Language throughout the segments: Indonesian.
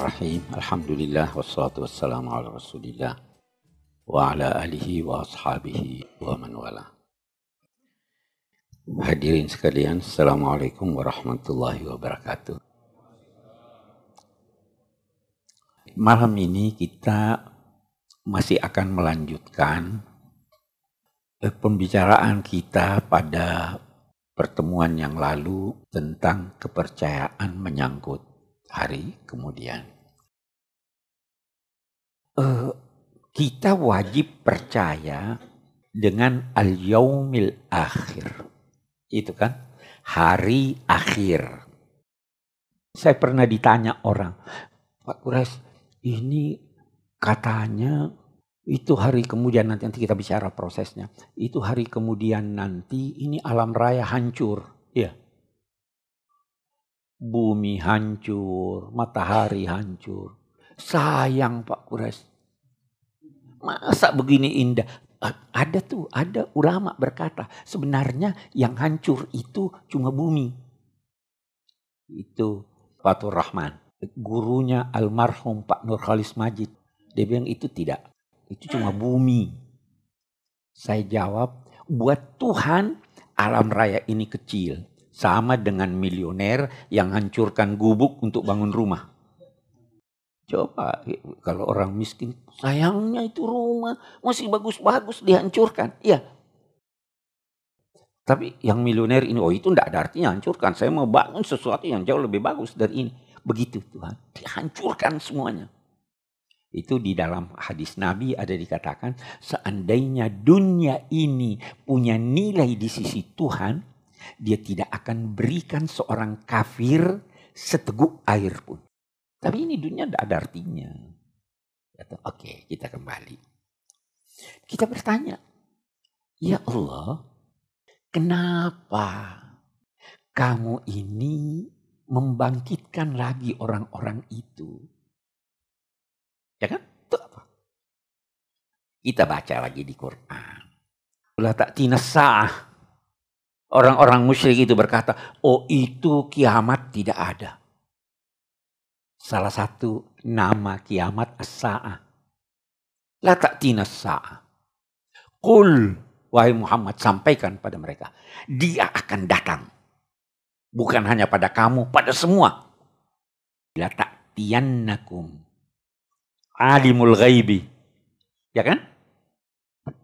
Bismillahirrahmanirrahim. Alhamdulillah wassalatu wassalamu ala Rasulillah wa ala alihi wa ashabihi wa man wala. Hadirin sekalian, Assalamualaikum warahmatullahi wabarakatuh. Malam ini kita masih akan melanjutkan pembicaraan kita pada pertemuan yang lalu tentang kepercayaan menyangkut hari kemudian. Uh, kita wajib percaya dengan al-yaumil akhir. Itu kan hari akhir. Saya pernah ditanya orang, Pak Kures, ini katanya itu hari kemudian nanti, nanti kita bicara prosesnya. Itu hari kemudian nanti ini alam raya hancur. Iya bumi hancur, matahari hancur. Sayang Pak Kures. Masa begini indah? Ada tuh, ada ulama berkata, sebenarnya yang hancur itu cuma bumi. Itu Fatur Rahman. Gurunya almarhum Pak Nur Khalis Majid. Dia bilang itu tidak. Itu cuma bumi. Saya jawab, buat Tuhan alam raya ini kecil. Sama dengan milioner yang hancurkan gubuk untuk bangun rumah. Coba kalau orang miskin, sayangnya itu rumah masih bagus-bagus dihancurkan. Iya. Tapi yang milioner ini, oh itu tidak ada artinya hancurkan. Saya mau bangun sesuatu yang jauh lebih bagus dari ini. Begitu Tuhan, dihancurkan semuanya. Itu di dalam hadis Nabi ada dikatakan, seandainya dunia ini punya nilai di sisi Tuhan, dia tidak akan berikan seorang kafir seteguk air pun. Tapi ini dunia tidak ada artinya. Oke, kita kembali. Kita bertanya, ya Allah, kenapa kamu ini membangkitkan lagi orang-orang itu? Ya kan? Itu apa? Kita baca lagi di Quran. La ta'tina sa'ah Orang-orang musyrik itu berkata, oh itu kiamat tidak ada. Salah satu nama kiamat as-sa'ah. La ta'tina sa'ah. Qul, wahai Muhammad, sampaikan pada mereka. Dia akan datang. Bukan hanya pada kamu, pada semua. La ta'tiyannakum. Alimul ghaibi. Ya kan?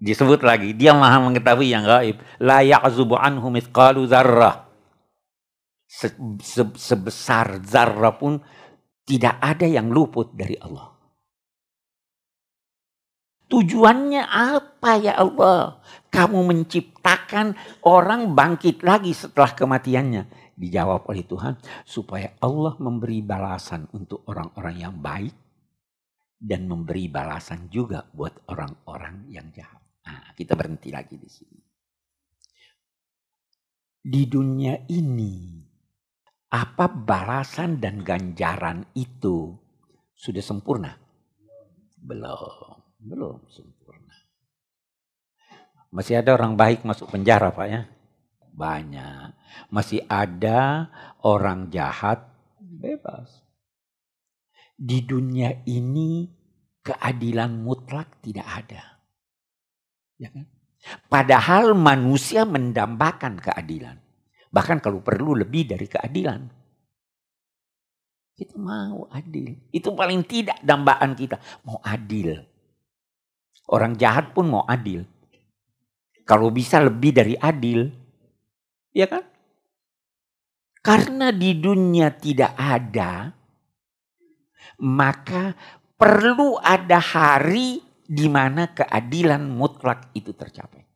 Disebut lagi, dia maha mengetahui yang gaib. La ya'zubu anhu mithqalu zarrah. Se -se Sebesar zarrah pun tidak ada yang luput dari Allah. Tujuannya apa ya Allah? Kamu menciptakan orang bangkit lagi setelah kematiannya. Dijawab oleh Tuhan supaya Allah memberi balasan untuk orang-orang yang baik dan memberi balasan juga buat orang-orang yang jahat. Nah, kita berhenti lagi di sini. Di dunia ini, apa balasan dan ganjaran itu sudah sempurna? Belum, belum sempurna. Masih ada orang baik masuk penjara, Pak ya? Banyak. Masih ada orang jahat bebas di dunia ini keadilan mutlak tidak ada. Ya kan? Padahal manusia mendambakan keadilan. Bahkan kalau perlu lebih dari keadilan. Kita mau adil. Itu paling tidak dambaan kita. Mau adil. Orang jahat pun mau adil. Kalau bisa lebih dari adil. Ya kan? Karena di dunia tidak ada maka perlu ada hari di mana keadilan mutlak itu tercapai.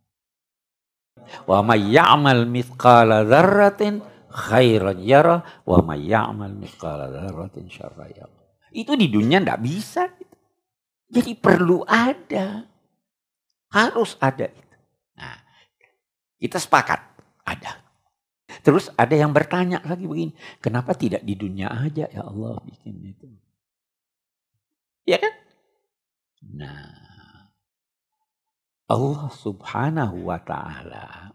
Wa may ya'mal mithqala dzarratin khairan yara wa may ya'mal mithqala dzarratin syarran yara. Itu di dunia ndak bisa. Jadi perlu ada. Harus ada itu. Nah, kita sepakat ada. Terus ada yang bertanya lagi begini, kenapa tidak di dunia aja ya Allah bikin itu? Ya kan? Nah, Allah subhanahu wa ta'ala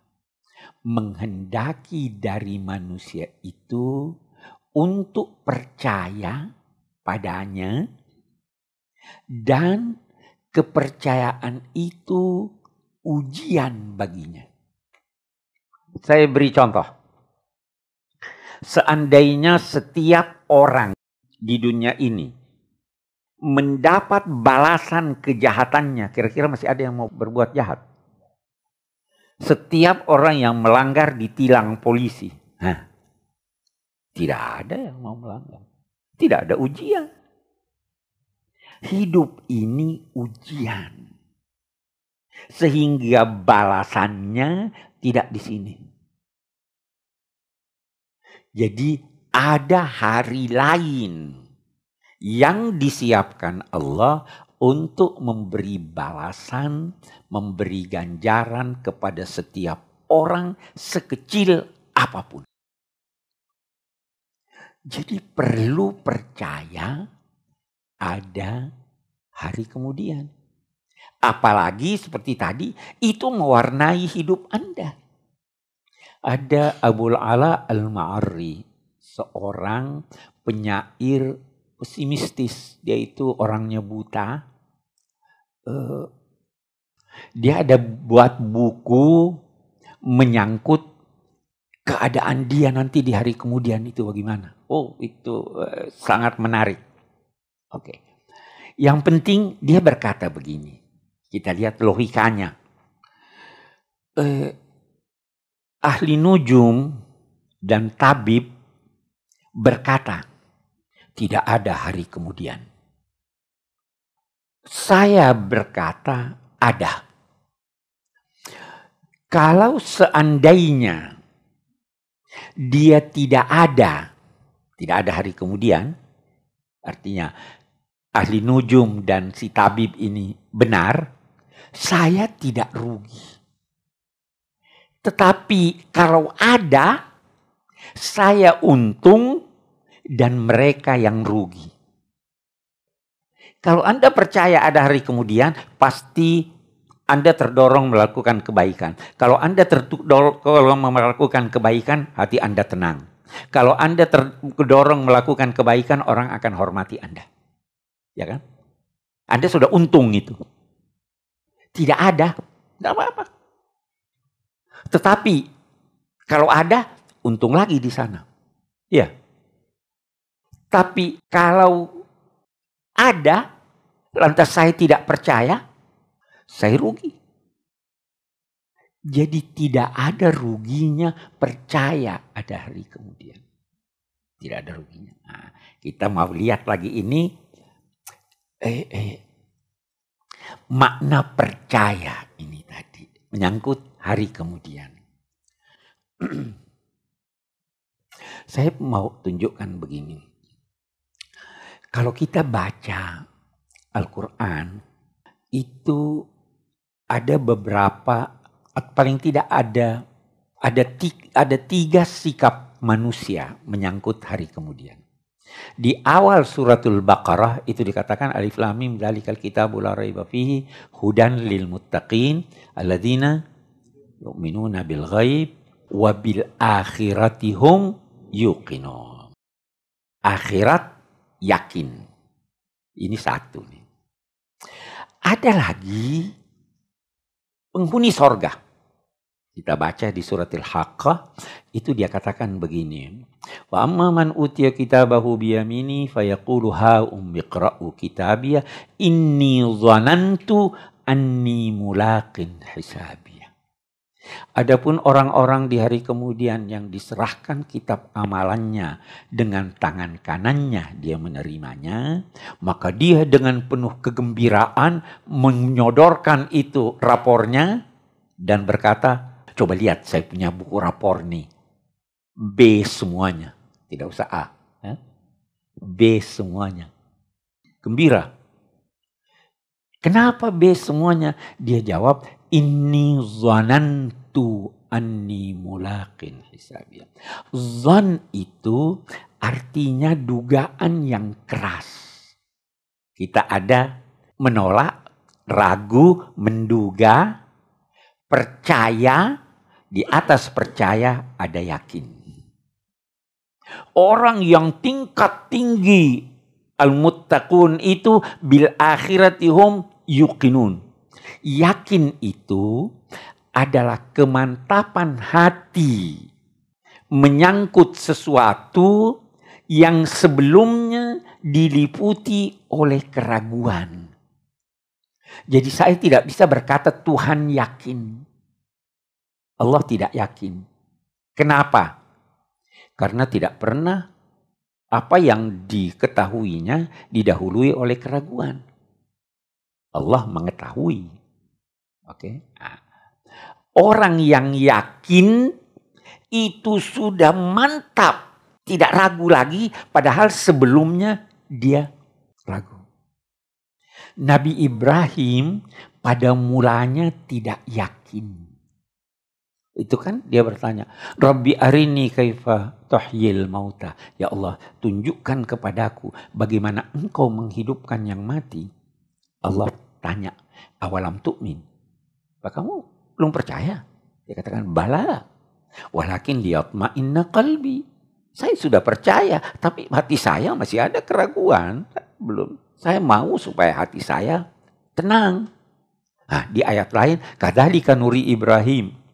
menghendaki dari manusia itu untuk percaya padanya dan kepercayaan itu ujian baginya. Saya beri contoh. Seandainya setiap orang di dunia ini mendapat balasan kejahatannya, kira-kira masih ada yang mau berbuat jahat? Setiap orang yang melanggar ditilang polisi. Hah? Tidak ada yang mau melanggar. Tidak ada ujian. Hidup ini ujian. Sehingga balasannya tidak di sini. Jadi ada hari lain yang disiapkan Allah untuk memberi balasan, memberi ganjaran kepada setiap orang sekecil apa pun. Jadi perlu percaya ada hari kemudian. Apalagi seperti tadi itu mewarnai hidup Anda. Ada Abul Ala Al-Ma'ari, seorang penyair pesimistis. Dia itu orangnya buta. Uh, dia ada buat buku menyangkut keadaan dia nanti di hari kemudian itu bagaimana. Oh itu uh, sangat menarik. Oke. Okay. Yang penting dia berkata begini. Kita lihat logikanya. Uh, ahli nujum dan tabib berkata, tidak ada hari kemudian. Saya berkata ada. Kalau seandainya dia tidak ada, tidak ada hari kemudian, artinya ahli nujum dan si tabib ini benar, saya tidak rugi. Tetapi kalau ada, saya untung dan mereka yang rugi. Kalau Anda percaya ada hari kemudian, pasti Anda terdorong melakukan kebaikan. Kalau Anda terdorong melakukan kebaikan, hati Anda tenang. Kalau Anda terdorong melakukan kebaikan, orang akan hormati Anda. Ya kan? Anda sudah untung itu. Tidak ada, tidak apa-apa. Tetapi kalau ada, untung lagi di sana. Ya. Tapi kalau ada, lantas saya tidak percaya, saya rugi. Jadi tidak ada ruginya percaya ada hari kemudian. Tidak ada ruginya. Nah, kita mau lihat lagi ini. Eh, eh, makna percaya ini tadi. Menyangkut hari kemudian. Saya mau tunjukkan begini. Kalau kita baca Al-Quran, itu ada beberapa, paling tidak ada ada tiga, ada tiga sikap manusia menyangkut hari kemudian. Di awal suratul Baqarah itu dikatakan alif lam mim dzalikal kitabul la raiba fihi hudan lil muttaqin alladzina yu'minuna bil ghaib wa bil akhirati hum yuqinun. Akhirat yakin. Ini satu nih. Ada lagi penghuni sorga. Kita baca di surat Al-Haqqah, itu dia katakan begini. Wa amma man utiya kitabahu biyamini fayaqulu ha ummiqra'u kitabiyah inni zanantu anni mulaqin hisab. Adapun orang-orang di hari kemudian yang diserahkan kitab amalannya dengan tangan kanannya dia menerimanya, maka dia dengan penuh kegembiraan menyodorkan itu rapornya dan berkata, coba lihat saya punya buku rapor nih. B semuanya, tidak usah A. Ya. B semuanya. Gembira. Kenapa B semuanya? Dia jawab, Inni zanantu anni mulaqin hisabiyah. Zon itu artinya dugaan yang keras. Kita ada menolak, ragu, menduga, percaya, di atas percaya ada yakin. Orang yang tingkat tinggi Al-muttaqun itu bil akhiratihum yuqinun. Yakin itu adalah kemantapan hati menyangkut sesuatu yang sebelumnya diliputi oleh keraguan. Jadi saya tidak bisa berkata Tuhan yakin. Allah tidak yakin. Kenapa? Karena tidak pernah apa yang diketahuinya didahului oleh keraguan. Allah mengetahui. Oke. Okay? Orang yang yakin itu sudah mantap, tidak ragu lagi padahal sebelumnya dia ragu. Nabi Ibrahim pada mulanya tidak yakin. Itu kan dia bertanya, Rabbi arini kaifa tuhyil mauta. Ya Allah, tunjukkan kepadaku bagaimana engkau menghidupkan yang mati. Allah tanya, awalam tu'min. Apa kamu belum percaya? Dia katakan, bala. Walakin liyatma'inna qalbi. Saya sudah percaya, tapi hati saya masih ada keraguan. Belum. Saya mau supaya hati saya tenang. Nah, di ayat lain, kadalika nuri Ibrahim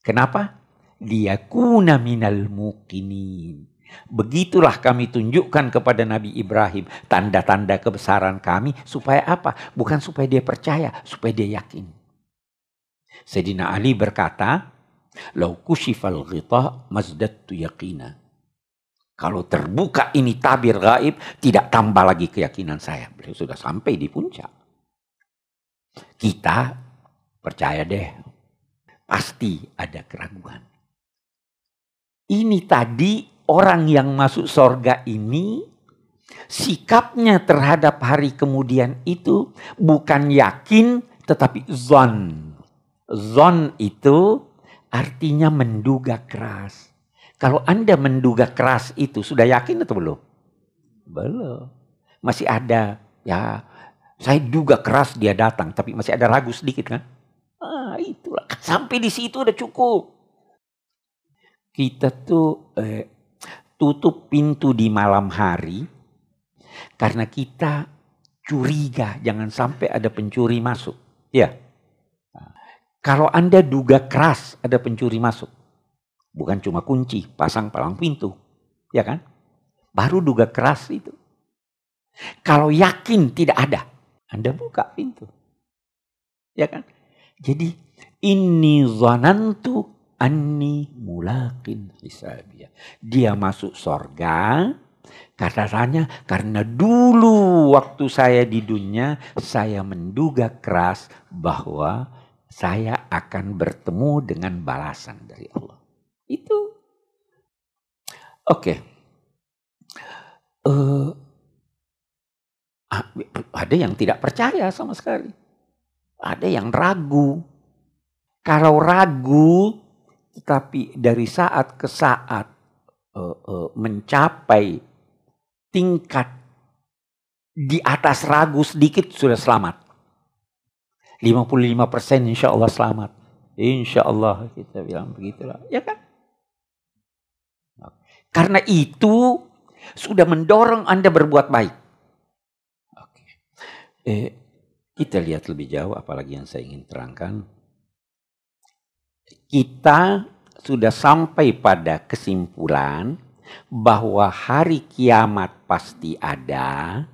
Kenapa? Liyakuna minal mukinin. Begitulah kami tunjukkan kepada Nabi Ibrahim tanda-tanda kebesaran kami supaya apa? Bukan supaya dia percaya, supaya dia yakin. Sayyidina Ali berkata, "Lau kushifal ghita mazdattu yaqina." Kalau terbuka ini tabir gaib, tidak tambah lagi keyakinan saya. Beliau sudah sampai di puncak. Kita percaya deh, Pasti ada keraguan. Ini tadi orang yang masuk sorga ini sikapnya terhadap hari kemudian itu bukan yakin tetapi zon. Zon itu artinya menduga keras. Kalau Anda menduga keras itu sudah yakin atau belum? Belum. Masih ada ya saya duga keras dia datang tapi masih ada ragu sedikit kan? Ah, itulah. Sampai di situ udah cukup. Kita tuh eh, tutup pintu di malam hari karena kita curiga jangan sampai ada pencuri masuk. Ya. Kalau Anda duga keras ada pencuri masuk. Bukan cuma kunci, pasang palang pintu. Ya kan? Baru duga keras itu. Kalau yakin tidak ada, Anda buka pintu. Ya kan? Jadi ini zanantu anni mulakin hisabia. Dia masuk sorga katanya karena dulu waktu saya di dunia saya menduga keras bahwa saya akan bertemu dengan balasan dari Allah. Itu oke. Okay. Uh, eh, ada yang tidak percaya sama sekali. Ada yang ragu. Kalau ragu, tetapi dari saat ke saat uh, uh, mencapai tingkat di atas ragu sedikit sudah selamat. 55 persen insya Allah selamat. Insya Allah kita bilang begitulah. Ya kan? Karena itu sudah mendorong Anda berbuat baik. Oke. Eh, kita lihat lebih jauh apalagi yang saya ingin terangkan. Kita sudah sampai pada kesimpulan bahwa hari kiamat pasti ada.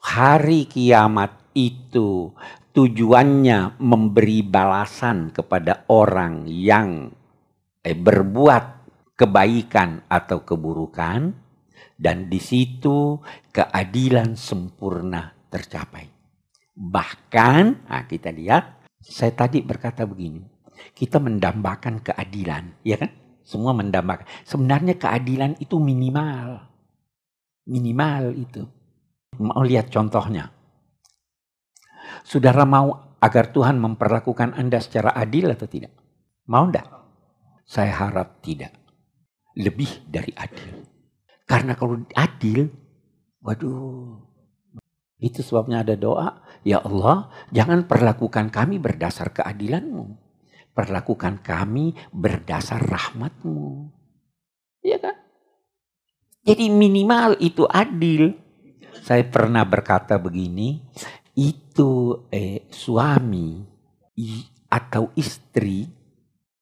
Hari kiamat itu tujuannya memberi balasan kepada orang yang eh, berbuat kebaikan atau keburukan dan di situ keadilan sempurna tercapai. Bahkan, nah kita lihat, saya tadi berkata begini, kita mendambakan keadilan, ya kan? Semua mendambakan. Sebenarnya keadilan itu minimal. Minimal itu. Mau lihat contohnya. Saudara mau agar Tuhan memperlakukan Anda secara adil atau tidak? Mau enggak? Saya harap tidak. Lebih dari adil. Karena kalau adil, waduh, itu sebabnya ada doa, ya Allah jangan perlakukan kami berdasar keadilanmu. Perlakukan kami berdasar rahmatmu. Iya kan? Jadi minimal itu adil. Saya pernah berkata begini, itu eh, suami atau istri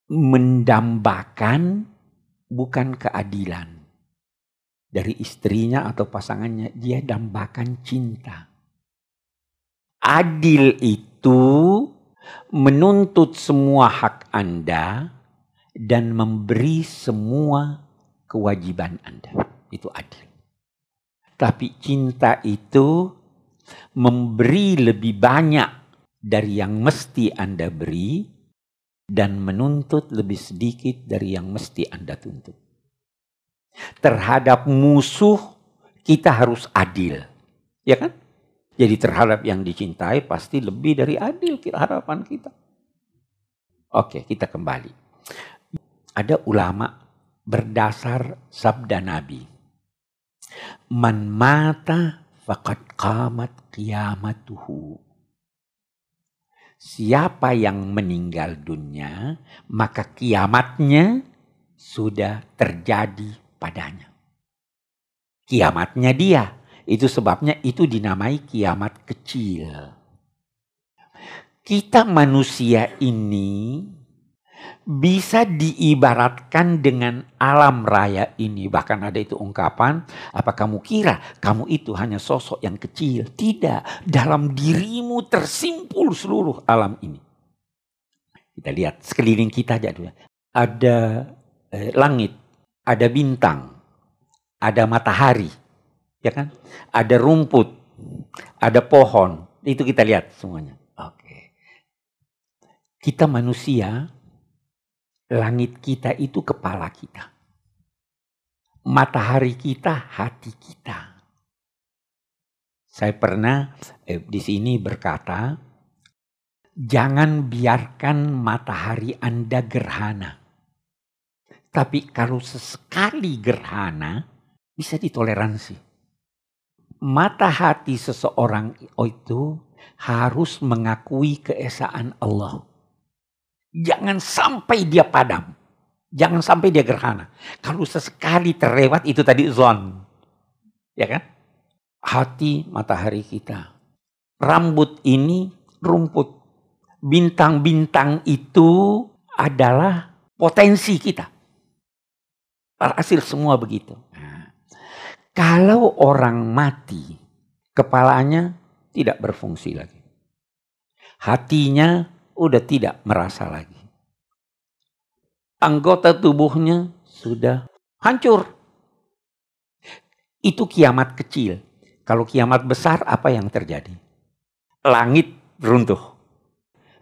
mendambakan bukan keadilan dari istrinya atau pasangannya, dia dambakan cinta. Adil itu menuntut semua hak Anda dan memberi semua kewajiban Anda. Itu adil. Tapi cinta itu memberi lebih banyak dari yang mesti Anda beri dan menuntut lebih sedikit dari yang mesti Anda tuntut. Terhadap musuh kita harus adil. Ya kan? Jadi terhadap yang dicintai pasti lebih dari adil harapan kita. Oke, kita kembali. Ada ulama berdasar sabda Nabi. Man mata faqad qamat qiyamatuhu. Siapa yang meninggal dunia, maka kiamatnya sudah terjadi padanya. Kiamatnya dia. Itu sebabnya itu dinamai kiamat kecil. Kita manusia ini bisa diibaratkan dengan alam raya ini. Bahkan ada itu ungkapan, apa kamu kira kamu itu hanya sosok yang kecil? Tidak, dalam dirimu tersimpul seluruh alam ini. Kita lihat sekeliling kita aja dulu. Ada eh, langit, ada bintang, ada matahari, ya kan? Ada rumput, ada pohon. Itu kita lihat semuanya. Oke. Kita manusia, langit kita itu kepala kita. Matahari kita hati kita. Saya pernah eh, di sini berkata, jangan biarkan matahari Anda gerhana tapi kalau sesekali gerhana, bisa ditoleransi. Mata hati seseorang itu harus mengakui keesaan Allah. Jangan sampai dia padam. Jangan sampai dia gerhana. Kalau sesekali terlewat itu tadi zon. Ya kan? Hati matahari kita. Rambut ini rumput. Bintang-bintang itu adalah potensi kita. Hasil semua begitu. Kalau orang mati, kepalanya tidak berfungsi lagi. Hatinya udah tidak merasa lagi. Anggota tubuhnya sudah hancur. Itu kiamat kecil. Kalau kiamat besar apa yang terjadi? Langit runtuh.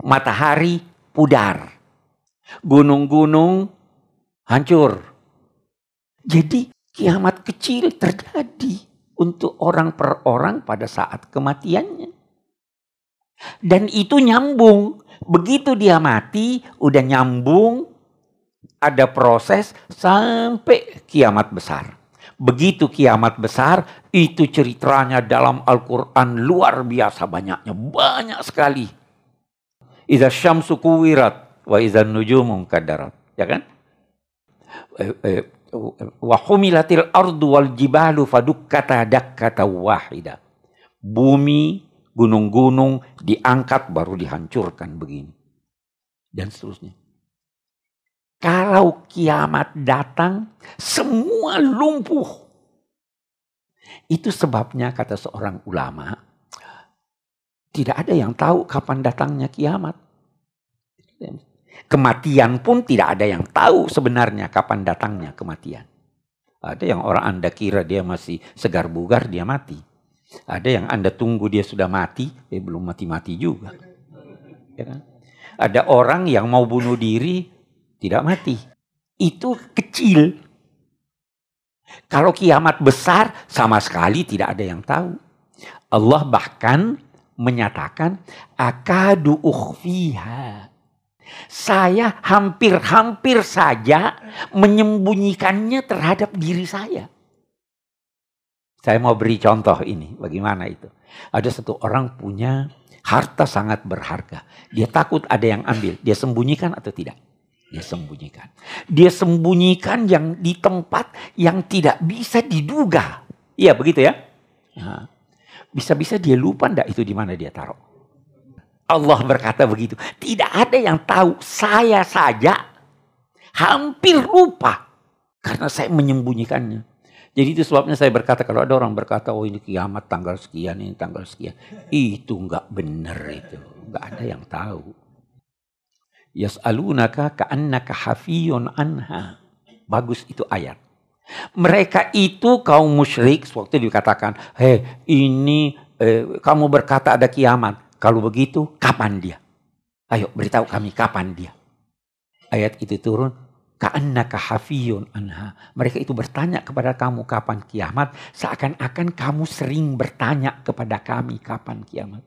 Matahari pudar. Gunung-gunung hancur jadi kiamat kecil terjadi untuk orang per orang pada saat kematiannya. Dan itu nyambung. Begitu dia mati, udah nyambung. Ada proses sampai kiamat besar. Begitu kiamat besar, itu ceritanya dalam Al-Quran luar biasa banyaknya. Banyak sekali. Iza syamsu kuwirat wa iza nujumun kadarat. Ya kan? Eh, eh, wa humilatil ardu wal jibalu fadukkata dakkata wahida. Bumi, gunung-gunung diangkat baru dihancurkan begini. Dan seterusnya. Kalau kiamat datang, semua lumpuh. Itu sebabnya kata seorang ulama, tidak ada yang tahu kapan datangnya kiamat. Kematian pun tidak ada yang tahu sebenarnya kapan datangnya kematian. Ada yang orang Anda kira dia masih segar bugar, dia mati. Ada yang Anda tunggu dia sudah mati, eh belum mati-mati juga. Ya kan? Ada orang yang mau bunuh diri, tidak mati. Itu kecil. Kalau kiamat besar, sama sekali tidak ada yang tahu. Allah bahkan menyatakan, akadu ukhfiha saya hampir-hampir saja menyembunyikannya terhadap diri saya. Saya mau beri contoh ini, bagaimana itu. Ada satu orang punya harta sangat berharga. Dia takut ada yang ambil. Dia sembunyikan atau tidak? Dia sembunyikan. Dia sembunyikan yang di tempat yang tidak bisa diduga. Iya begitu ya. Nah, Bisa-bisa dia lupa ndak itu di mana dia taruh. Allah berkata begitu. Tidak ada yang tahu. Saya saja hampir lupa. Karena saya menyembunyikannya. Jadi itu sebabnya saya berkata kalau ada orang berkata oh ini kiamat tanggal sekian ini tanggal sekian. Itu enggak benar itu. Enggak ada yang tahu. Yas'alunaka ka'annaka hafiyun anha. Bagus itu ayat. Mereka itu kaum musyrik waktu dikatakan, "Hei, ini eh, kamu berkata ada kiamat. Kalau begitu, kapan dia? Ayo beritahu kami kapan dia." Ayat itu turun, Ka'annaka hafiyun anha. Mereka itu bertanya kepada kamu kapan kiamat. Seakan-akan kamu sering bertanya kepada kami kapan kiamat.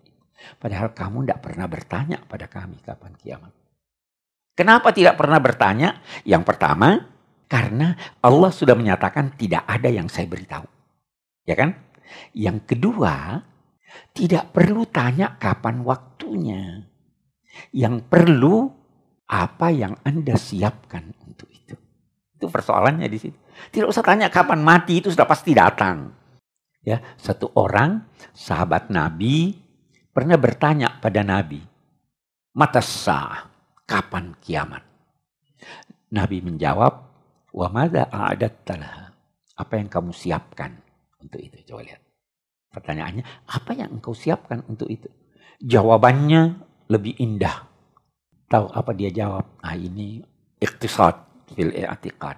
Padahal kamu tidak pernah bertanya pada kami kapan kiamat. Kenapa tidak pernah bertanya? Yang pertama, karena Allah sudah menyatakan tidak ada yang saya beritahu. Ya kan? Yang kedua, tidak perlu tanya kapan waktunya. Yang perlu apa yang Anda siapkan untuk itu? Itu persoalannya di situ. Tidak usah tanya kapan mati itu sudah pasti datang. Ya, satu orang sahabat Nabi pernah bertanya pada Nabi, "Mata sah, kapan kiamat?" Nabi menjawab, "Wa madza a'adattalah?" Apa yang kamu siapkan untuk itu? Coba lihat. Pertanyaannya, apa yang engkau siapkan untuk itu? Jawabannya lebih indah Tahu apa dia jawab? Ah ini iktisad fil i'tiqad.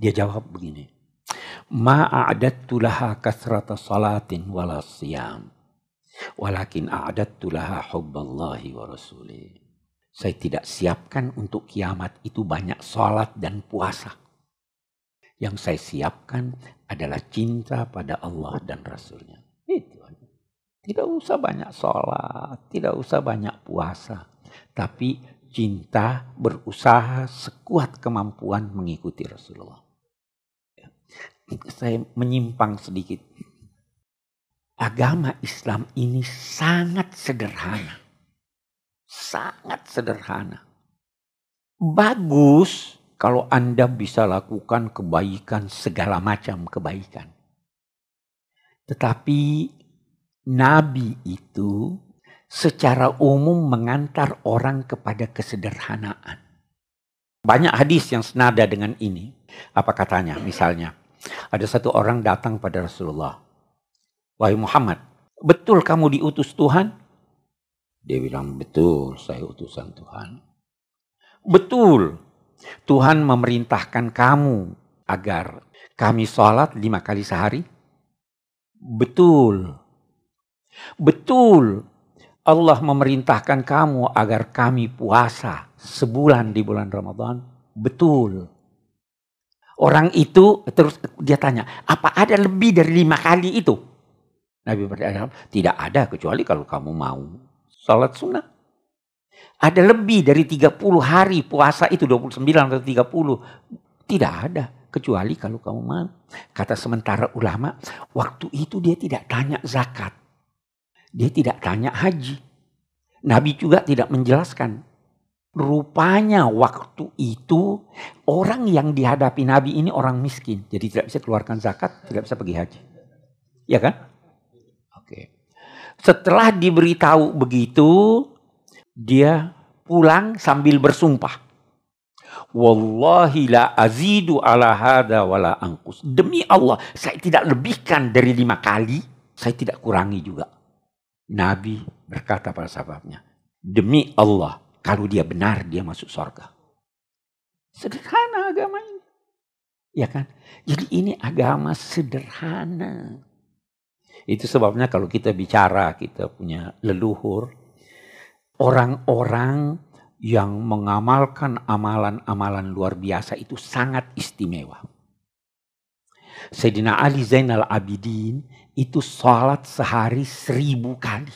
Dia jawab begini. Ma a'adattu laha kasrata salatin wala siyam. Walakin a'adattu laha hubballahi wa rasulih. Saya tidak siapkan untuk kiamat itu banyak salat dan puasa. Yang saya siapkan adalah cinta pada Allah dan Rasulnya. Itu Tidak usah banyak sholat, tidak usah banyak puasa tapi cinta berusaha sekuat kemampuan mengikuti Rasulullah. Saya menyimpang sedikit. Agama Islam ini sangat sederhana. Sangat sederhana. Bagus kalau Anda bisa lakukan kebaikan, segala macam kebaikan. Tetapi Nabi itu secara umum mengantar orang kepada kesederhanaan. Banyak hadis yang senada dengan ini. Apa katanya? Misalnya, ada satu orang datang pada Rasulullah. Wahai Muhammad, betul kamu diutus Tuhan? Dia bilang, betul saya utusan Tuhan. Betul, Tuhan memerintahkan kamu agar kami sholat lima kali sehari? Betul. Betul, Allah memerintahkan kamu agar kami puasa sebulan di bulan Ramadan? Betul. Orang itu terus dia tanya, apa ada lebih dari lima kali itu? Nabi berkata, tidak ada kecuali kalau kamu mau sholat sunnah. Ada lebih dari 30 hari puasa itu 29 atau 30. Tidak ada kecuali kalau kamu mau. Kata sementara ulama, waktu itu dia tidak tanya zakat. Dia tidak tanya haji. Nabi juga tidak menjelaskan. Rupanya waktu itu orang yang dihadapi Nabi ini orang miskin. Jadi tidak bisa keluarkan zakat, tidak bisa pergi haji. Ya kan? Oke. Setelah diberitahu begitu, dia pulang sambil bersumpah. Wallahi la azidu ala hada wala angkus. Demi Allah, saya tidak lebihkan dari lima kali, saya tidak kurangi juga. Nabi berkata pada sahabatnya, demi Allah, kalau dia benar dia masuk surga. Sederhana agama ini. Ya kan? Jadi ini agama sederhana. Itu sebabnya kalau kita bicara, kita punya leluhur, orang-orang yang mengamalkan amalan-amalan luar biasa itu sangat istimewa. Sayyidina Ali Zainal Abidin itu sholat sehari seribu kali.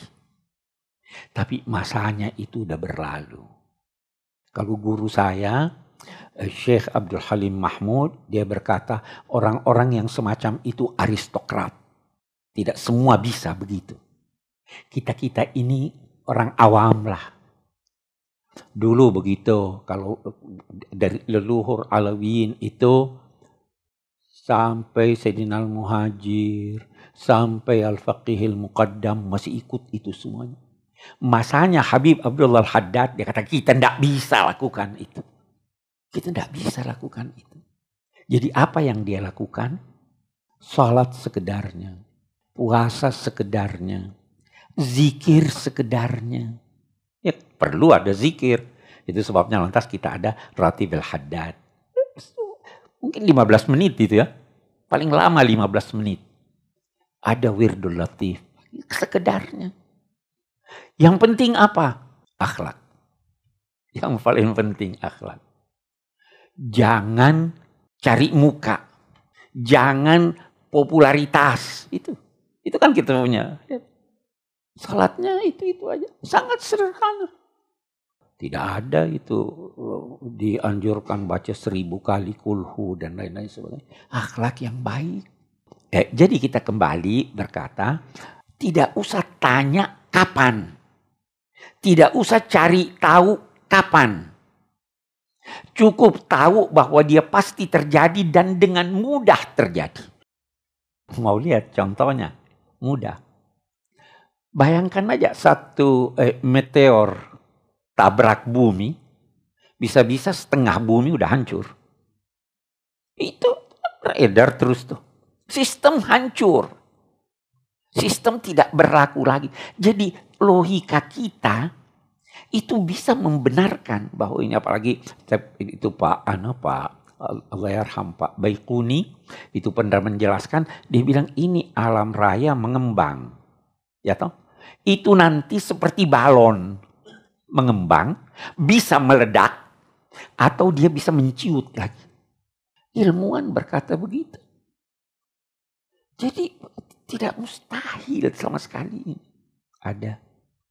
Tapi masanya itu udah berlalu. Kalau guru saya, eh, Syekh Abdul Halim Mahmud, dia berkata orang-orang yang semacam itu aristokrat. Tidak semua bisa begitu. Kita-kita ini orang awam lah. Dulu begitu, kalau dari leluhur Alawiyin itu sampai Sayyidina Al-Muhajir, sampai Al-Faqihil Muqaddam masih ikut itu semuanya. Masanya Habib Abdullah Haddad dia kata kita tidak bisa lakukan itu. Kita tidak bisa lakukan itu. Jadi apa yang dia lakukan? Salat sekedarnya, puasa sekedarnya, zikir sekedarnya. Ya perlu ada zikir. Itu sebabnya lantas kita ada Ratibil Haddad. Mungkin 15 menit itu ya. Paling lama 15 menit. Ada Wirdul Latif. Sekedarnya. Yang penting apa? Akhlak. Yang paling penting akhlak. Jangan cari muka. Jangan popularitas. Itu. Itu kan kita punya. Salatnya itu-itu aja. Sangat sederhana. Tidak ada itu dianjurkan baca seribu kali kulhu dan lain-lain sebagainya. Akhlak yang baik. Eh, jadi kita kembali berkata, tidak usah tanya kapan. Tidak usah cari tahu kapan. Cukup tahu bahwa dia pasti terjadi dan dengan mudah terjadi. Mau lihat contohnya? Mudah. Bayangkan aja satu eh, meteor tabrak bumi, bisa-bisa setengah bumi udah hancur. Itu beredar terus tuh. Sistem hancur. Sistem tidak berlaku lagi. Jadi logika kita itu bisa membenarkan bahwa ini apalagi itu Pak Ana Pak Allahyarham Pak Baikuni itu pernah menjelaskan dia bilang ini alam raya mengembang. Ya toh? itu nanti seperti balon mengembang, bisa meledak, atau dia bisa menciut lagi. Ilmuwan berkata begitu. Jadi tidak mustahil sama sekali ada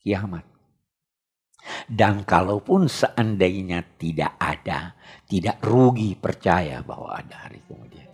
kiamat. Dan kalaupun seandainya tidak ada, tidak rugi percaya bahwa ada hari kemudian.